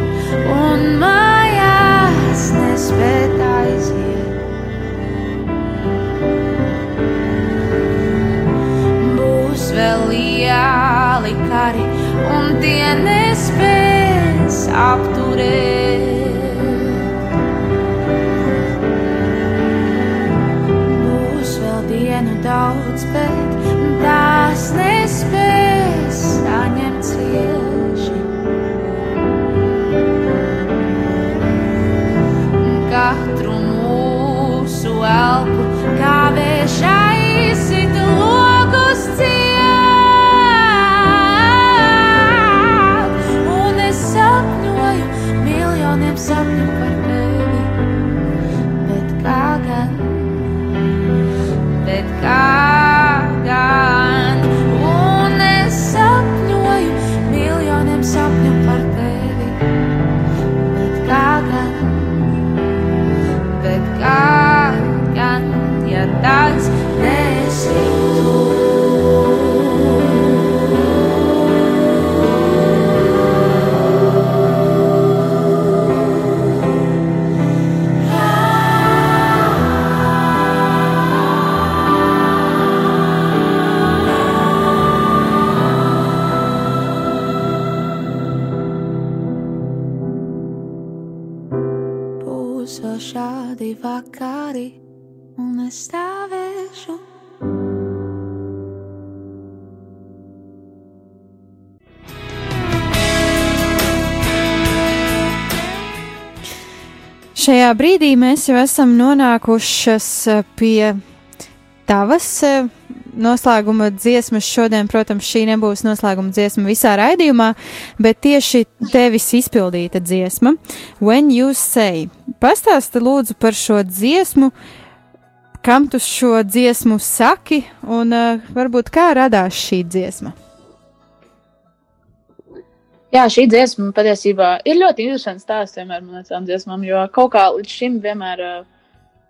Būs vēl šādi vakari, un es stāvēšu. Šajā brīdī mēs jau esam nonākušas pie tavas eh, noslēguma dziesmas. Šodien, protams, šī nebūs noslēguma dziesma visā raidījumā, bet tieši tevis izpildīta dziesma. When you say, pastāsti lūdzu par šo dziesmu, kam tu šo dziesmu saki un uh, varbūt kā radās šī dziesma. Jā, šī dziesma patiesībā ir ļoti interesants stāsts vienmēr man tām dziesmām, jo kaut kā līdz šim vienmēr, uh,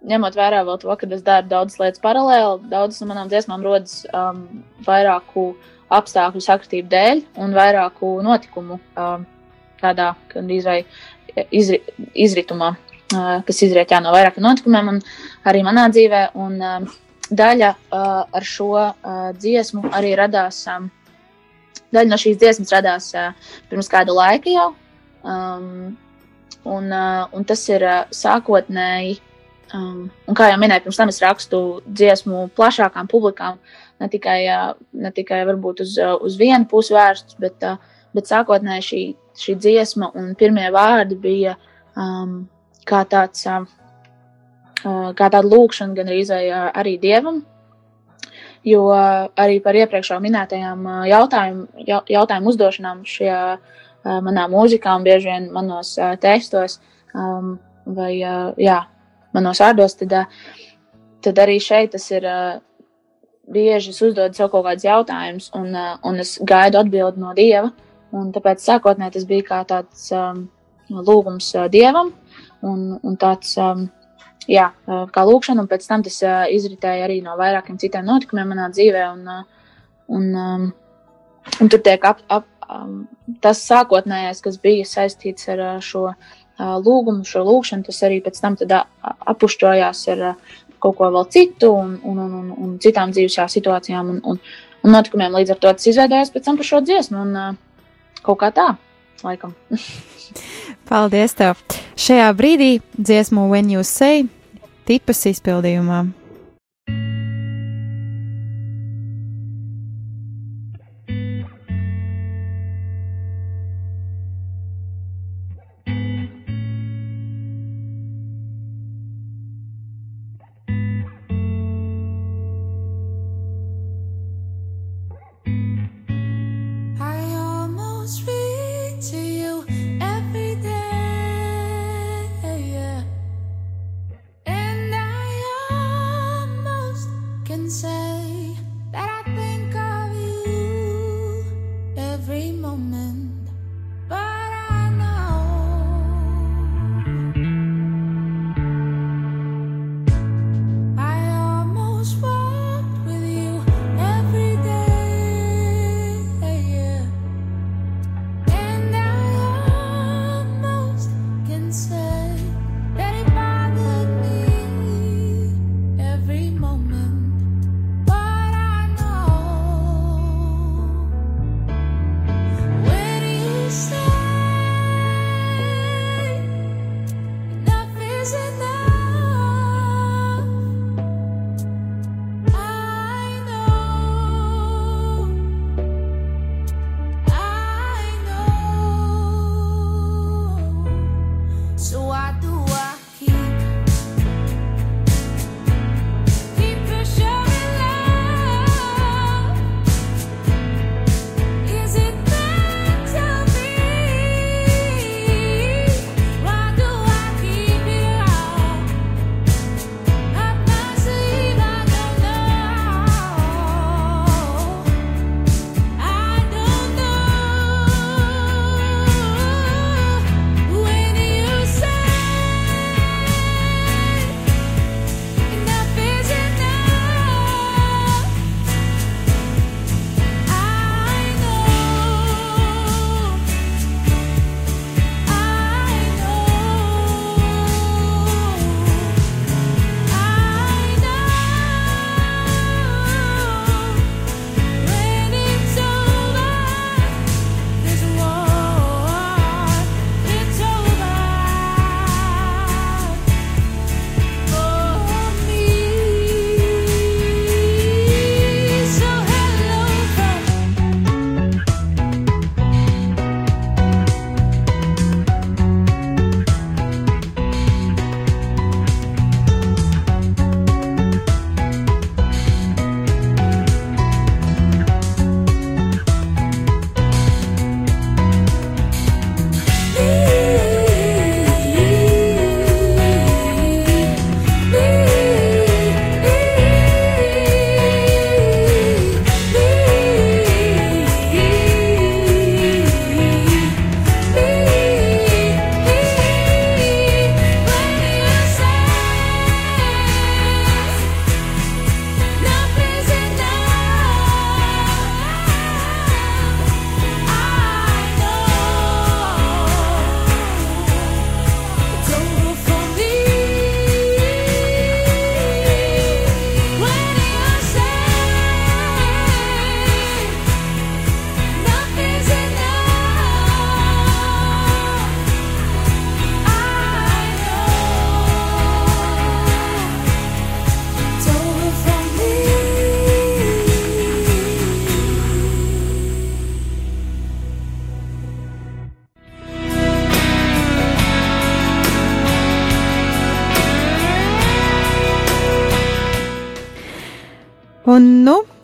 ņemot vērā vēl to, ka es daru daudzas lietas paralēli, daudzas no manām dziesmām rodas um, vairāku apstākļu sakritību dēļ un vairāku notikumu um, tādā vai izri, izritumā, uh, kas izriet jā, no vairākiem notikumiem un arī manā dzīvē. Un, um, daļa uh, ar šo uh, dziesmu arī radās. Um, daļa no šīs dziesmas radās uh, pirms kāda laika jau. Um, un, uh, un tas ir uh, sākotnēji, um, un kā jau minēju, pirms tam es rakstu dziesmu plašākām publikām, ne tikai, uh, ne tikai varbūt uz, uh, uz vienu pusi vērsts, bet, uh, bet sākotnēji šī, šī dziesma un pirmie vārdi bija um, kā tāds. Uh, Kā tāda lūkšana, gan arī, dievam, jo arī par iepriekš minētajām jautājumu, jautājumu uzdošanām šajā manā mūzikā un bieži vien manos tekstos vai jā, manos vārdos, tad, tad arī šeit tas ir bieži es uzdodu sev kaut kādus jautājumus, un, un es gaidu atbildi no dieva. Tāpēc sākotnēji tas bija kā tāds um, lūgums dievam, un, un tāds um, jā, kā lūkšana, un pēc tam tas uh, izritēja arī no vairākiem citiem notikumiem manā dzīvē. Un, un, um, un tur tiek ap, ap, um, tas sākotnējais, kas bija saistīts ar uh, šo lūgumu, šo lūkšanu, tas arī pēc tam apušķojās ar kaut ko vēl citu un, un, un, un, un citām dzīves situācijām un, un, un notikumiem. Līdz ar to tas izveidojās pēc tam par šo dziesmu un kaut kā tā, laikam. Paldies tev! Šajā brīdī dziesmu When You Say tipas izpildījumā.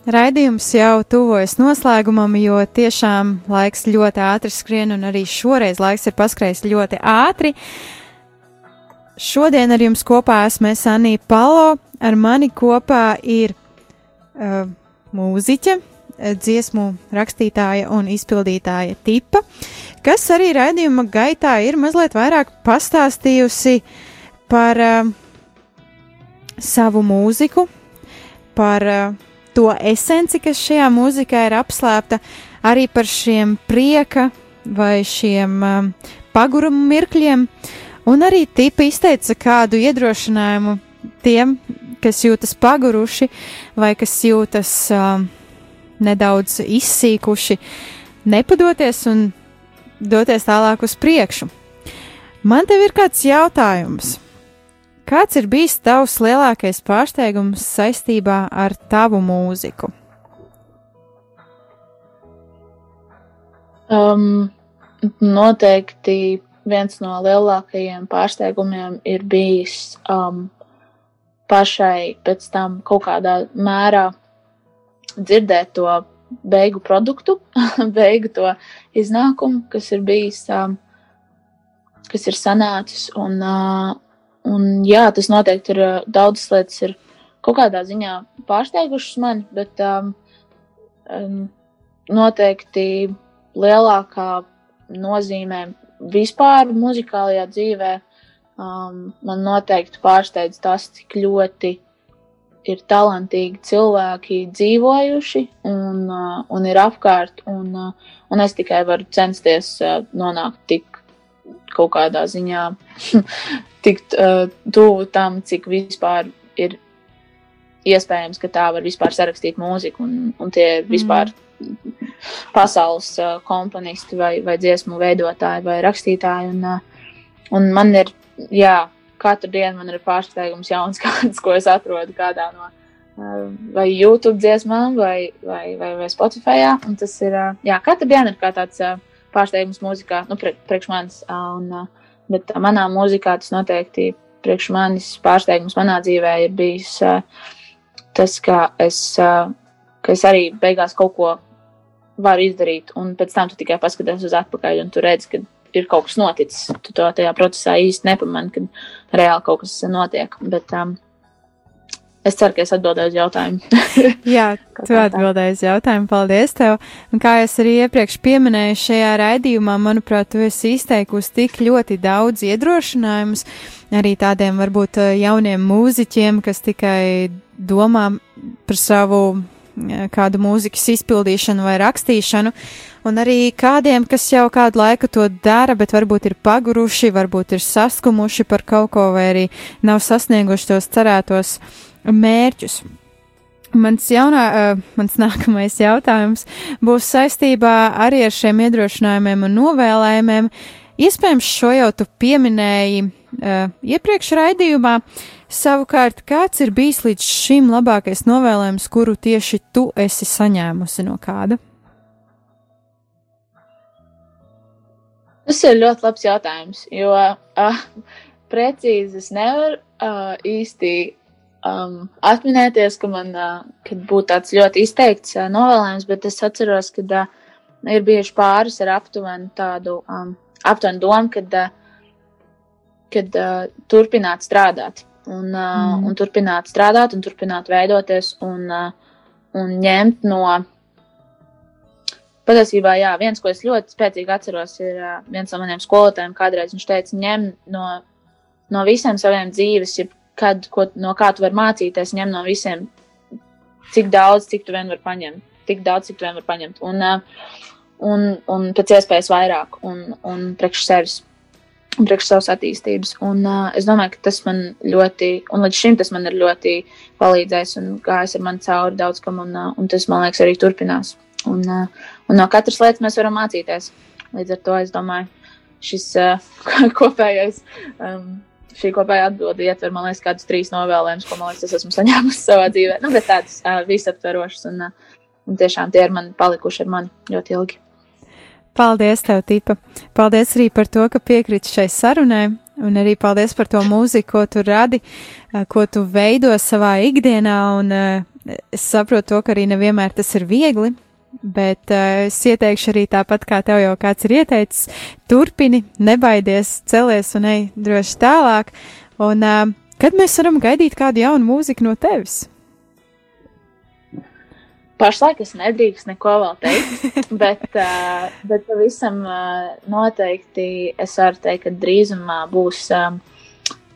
Raidījums jau tuvojas noslēgumam, jo tiešām laiks ļoti ātri skrien, un arī šoreiz laiks ir paskrējis ļoti ātri. Šodien ar jums kopā esmu es Anija Palo, ar mani kopā ir uh, mūziķe, dziesmu rakstītāja un izpildītāja tipa, kas arī raidījuma gaitā ir mazliet vairāk pastāstījusi par uh, savu mūziku, par uh, to esenci, kas šajā mūzikā ir apslēpta, arī par šiem prieka vai šiem um, pagurumu mirkļiem, un arī tipa izteica kādu iedrošinājumu tiem, kas jūtas paguruši vai kas jūtas um, nedaudz izsīkuši, nepadoties un doties tālāk uz priekšu. Man te ir kāds jautājums. Kāds ir bijis tavs lielākais pārsteigums saistībā ar tavu mūziku? Um, noteikti viens no lielākajiem pārsteigumiem ir bijis um, pašai pēc tam kaut kādā mērā dzirdēt to beigu produktu, beigu to iznākumu, kas ir bijis, um, kas ir sanācis. Un, uh, un jā, tas noteikti ir daudzas lietas, ir kaut kādā ziņā pārsteigušas mani, bet um, noteikti lielākā nozīmē vispār muzikālajā dzīvē. Um, man noteikti pārsteidz tas, cik ļoti ir talantīgi cilvēki dzīvojuši un, uh, un ir apkārt, un, uh, un es tikai varu censties uh, nonākt tik kaut kādā ziņā, tikt uh, tuvu tam, cik vispār ir iespējams, ka tā var vispār sarakstīt mūziku, un, un tie ir vispār mm. pasaules uh, komponisti vai, vai dziesmu veidotāji vai rakstītāji, un, uh, un man ir, jā, katru dienu man ir pārsteigums jauns kāds, ko es atrodu kādā no vai YouTube dziesmām vai, vai, vai, vai Spotify. Un tas ir, jā, katru dienu ir kā tāds pārsteigums mūzikā, nu, priekš manis. Un, bet manā mūzikā tas noteikti priekš manis pārsteigums manā dzīvē ir bijis tas, ka es, ka es arī beigās kaut ko varu izdarīt, un pēc tam tu tikai paskaties uz atpakaļ, un tu redz, ka ir kaut kas noticis. Tu to tajā procesā īsti nepamani, kad reāli kaut kas notiek. Bet, um, Es ceru, ka es atbildēju uz jautājumu. Jā, tu atbildēji uz jautājumu. Paldies tev. Un kā es arī iepriekš pieminēju šajā raidījumā, manuprāt, tu esi izteikusi tik ļoti daudz iedrošinājumus arī tādiem varbūt uh, jauniem mūziķiem, kas tikai domā par savu kādu mūzikas izpildīšanu vai rakstīšanu, un arī kādiem, kas jau kādu laiku to dara, bet varbūt ir paguruši, varbūt ir saskumuši par kaut ko, vai arī nav sasnieguši tos cerētos mērķus. Mans, jaunā, uh, mans nākamais jautājums būs saistībā arī ar šiem iedrošinājumiem un novēlējumiem. Iespējams, šo jau tu pieminēji uh, iepriekš raidījumā. Savukārt, kāds ir bijis līdz šim labākais novēlējums, kuru tieši tu esi saņēmusi no kāda? Tas ir ļoti labs jautājums, jo uh, precīzi es nevaru uh, īsti um, atminēties, ka man uh, būtu tāds ļoti izteikts uh, novēlējums, bet es atceros, ka uh, ir bijuši pāris ar aptuveni tādu um, aptuvenu domu, kad, uh, kad uh, turpināt strādāt. Un, uh, mm. un turpināt strādāt, un turpināt veidoties, un, uh, un ņemt no. Patiesībā, jā, viens, ko es ļoti spēcīgi atceros, ir uh, viens no maniem skolotājiem. Kādreiz viņš teica, ņem no, no visiem saviem dzīves, ja kad, ko, no kā tu vari mācīties, ņem no visiem, cik daudz, cik tu vien vari paņemt, tik daudz, cik tu vien vari paņemt, un, un, un pēc iespējas vairāk, un, un priekš sevis, un priekš savas attīstības. Un uh, es domāju, ka tas man ļoti, un līdz šim tas man ir ļoti palīdzējis un gājis ar mani cauri daudz kam, un, uh, un tas, man liekas, arī turpinās. Un, un no katras lietas mēs varam mācīties. Līdz ar to es domāju, šis kopējais um, šī kopējā atbilde ietver, man liekas, kādus trīs novēlējumus, ko, man liekas, es esmu saņēmusi savā dzīvē. Nu, bet tādas uh, visaptverošas un, uh, un tiešām tie ir man palikuši ar mani ļoti ilgi. Paldies, tev, Tipa! Paldies arī par to, ka piekriti šai sarunai, un arī paldies par to mūziku, ko tu radi, ko tu veido savā ikdienā, un es saprotu to, ka arī nevienmēr tas ir viegli, bet uh, es ieteikšu arī tāpat, kā tev jau kāds ir ieteicis, turpini, nebaidies, celies un ej droši tālāk. Un uh, kad mēs varam gaidīt kādu jaunu mūziku no tevis? Pašlaik es nedrīkstu neko vēl teikt, bet, uh, bet pavisam uh, noteikti es varu teikt, ka drīzumā būs um,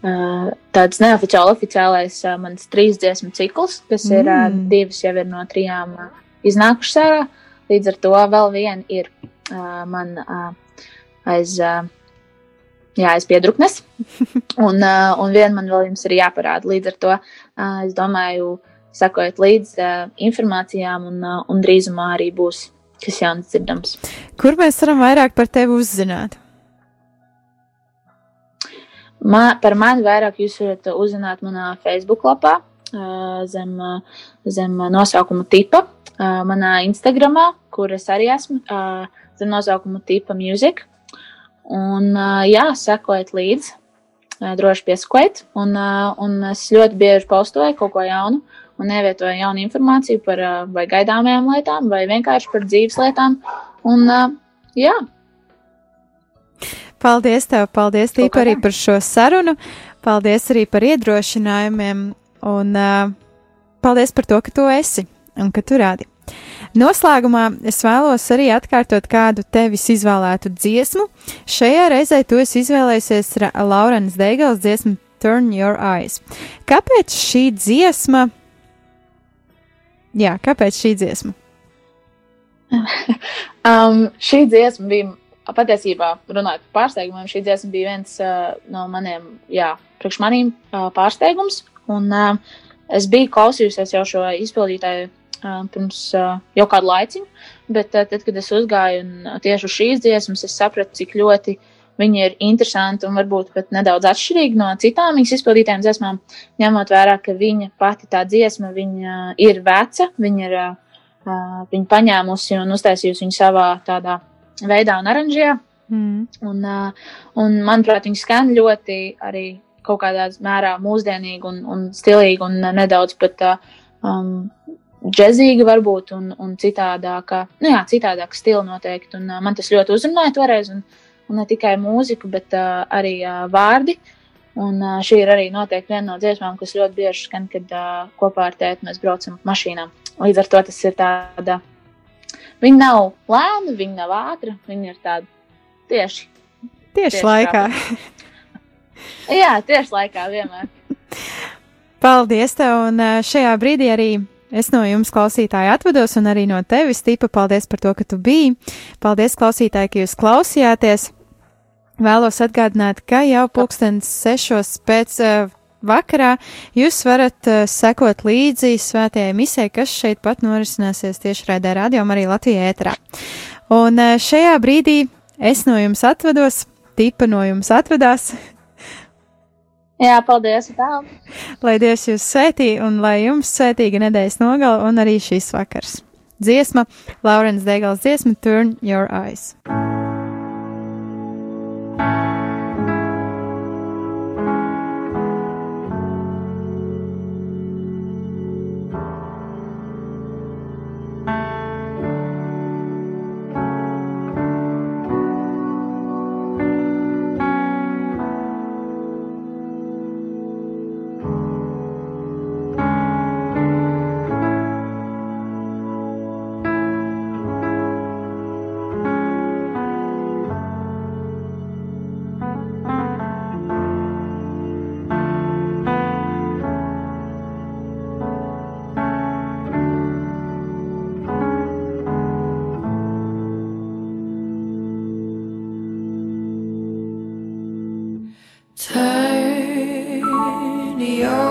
uh, tāds neoficiāli oficiālais uh, mans trīs dziesmu cikls, kas mm. ir uh, divas jau ir no trijām uh, iznākušas ārā. Līdz ar to vēl viena ir uh, man uh, aiz, uh, jā, aiz piedruknes, un, uh, un viena man vēl jums ir jāparāda. Līdz ar to uh, es domāju, sakojot līdzi uh, informācijām, un, uh, un drīzumā arī būs kas jauns dzirdams. Kur mēs varam vairāk par tevi uzzināt? Ma, par mani vairāk jūs varat uzzināt manā Facebook lapā zem, zem nosaukuma tipa, uh, manā Instagramā, kur es arī esmu, uh, zem nosaukuma tipa music. Un, uh, jā, sekojiet līdzi, uh, droši piesakojiet, un, uh, un es ļoti bieži postoju kaut ko jaunu. Uh, un ievietoja jaunu informāciju par vai gaidāmajām lietām, vai vienkārši par dzīves lietām. Un, jā. Paldies tev, paldies Tīpa arī par šo sarunu, paldies arī par iedrošinājumiem, un uh, paldies par to, ka tu esi un ka tu rādi. Noslēgumā es vēlos arī atkārtot kādu tevis izvēlētu dziesmu. Šajā reizē tu esi izvēlējies Laurens Deigals dziesmu Turn Your Eyes. Kāpēc šī dziesma Jā, kāpēc šī dziesma? um, šī dziesma bija patiesībā, runājot par pārsteigumiem, šī dziesma bija viens uh, no maniem, jā, priekš maniem uh, pārsteigums. Un uh, es biju klausījusies jau šo izpildītāju pirms jau kādu laiciņu, bet tad, kad es uzgāju un tieši uz šīs dziesmas, es sapratu, cik ļoti Viņi ir interesanti un varbūt pat nedaudz atšķirīgi no citām viņas izpildītām dziesmām, ņemot vērā, ka viņa pati tā dziesma ir veca, viņa ir viņa paņēmusi un uztaisījusi viņu savā tādā veidā un oranžijā. Mm. Un, un, manuprāt, viņa skan ļoti arī kaut kādā mērā mūsdienīgi un, un stilīgi un nedaudz pat um, džezīga varbūt un, un citādāka, nu jā, citādāka stila noteikti. Un uh, man tas ļoti uzrunāja toreiz. Un, un ne tikai mūziku, bet uh, arī uh, vārdi. Un uh, šī ir arī noteikti viena no dziesmām, kas ļoti bieži skan, kad uh, kopā ar tēti mēs braucam mašīnā. Līdz ar to tas ir tāda. Viņa nav lēna, viņa nav ātra, viņa ir tāda tieši. Tieši, tieši laikā. Jā, tieši laikā vienmēr. Paldies tev, un šajā brīdī arī Es no jums, klausītāji, atvados, un arī no tevis, Tipa, paldies par to, ka tu biji. Paldies, klausītāji, ka jūs klausījāties. Vēlos atgādināt, ka jau pulkstens sešos pēc uh, vakarā jūs varat uh, sekot līdzi svētajai misē, kas šeit pat norisināsies tieši raidē radio arī Latvijā ēterā. Un uh, šajā brīdī es no jums atvados, tipa no jums atvedās. Jā, paldies! Tā. Lai Dievs jūs svētī un lai jums svētīga nedēļas nogala un arī šis vakars. Dziesma, Laurens Degals dziesma Turn Your Eyes. Neo.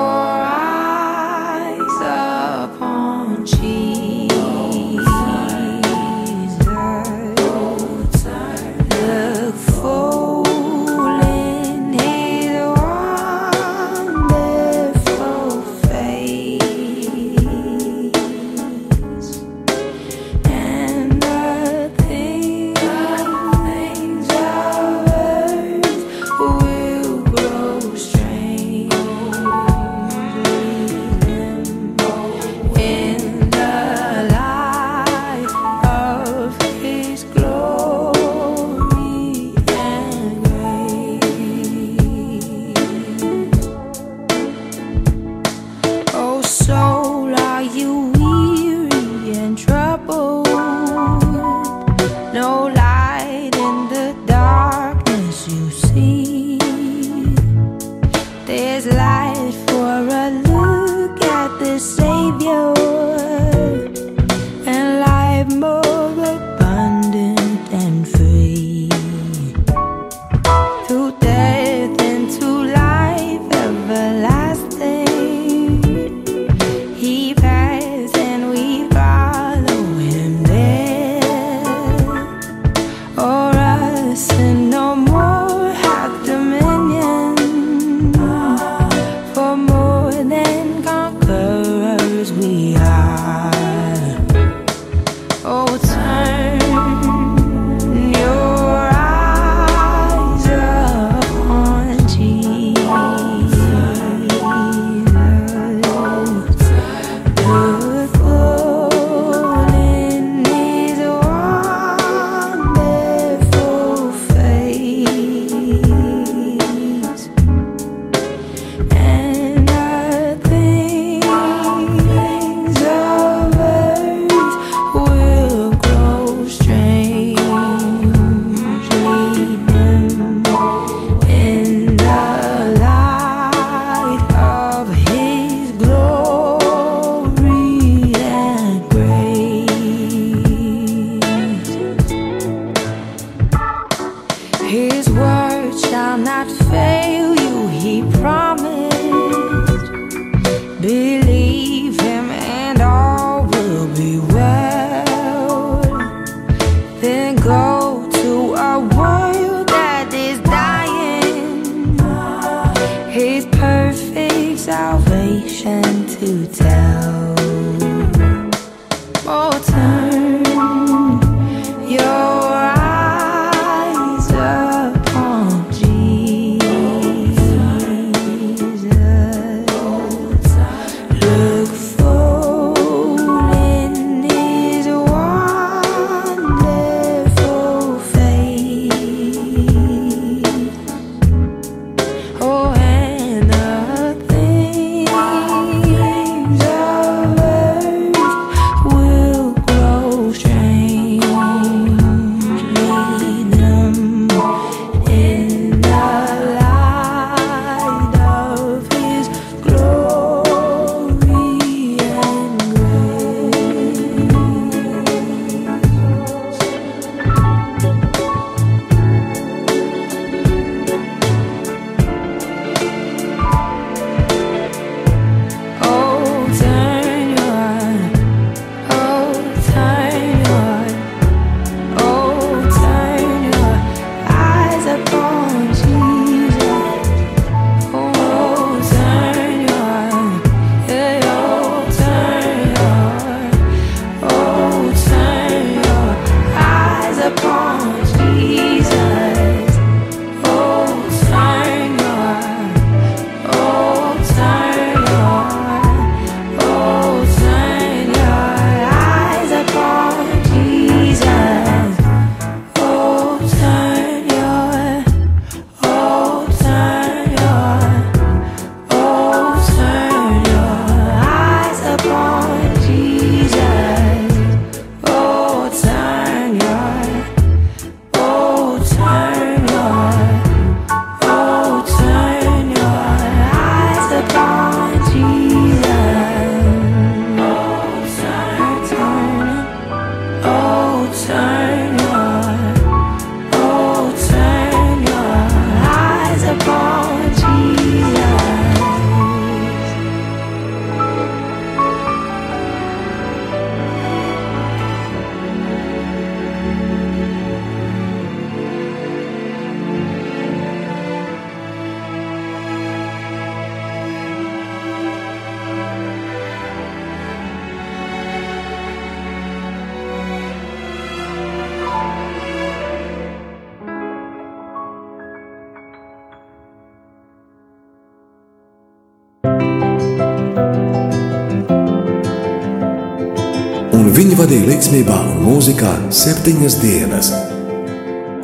septiņas dienas.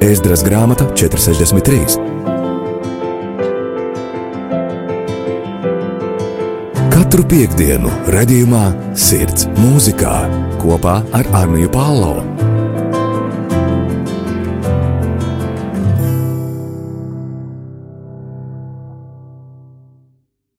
Ēzdras grāmata 463. Katru piekdienu redzējumā Sirds mūzikā kopā ar Arniju Pālau.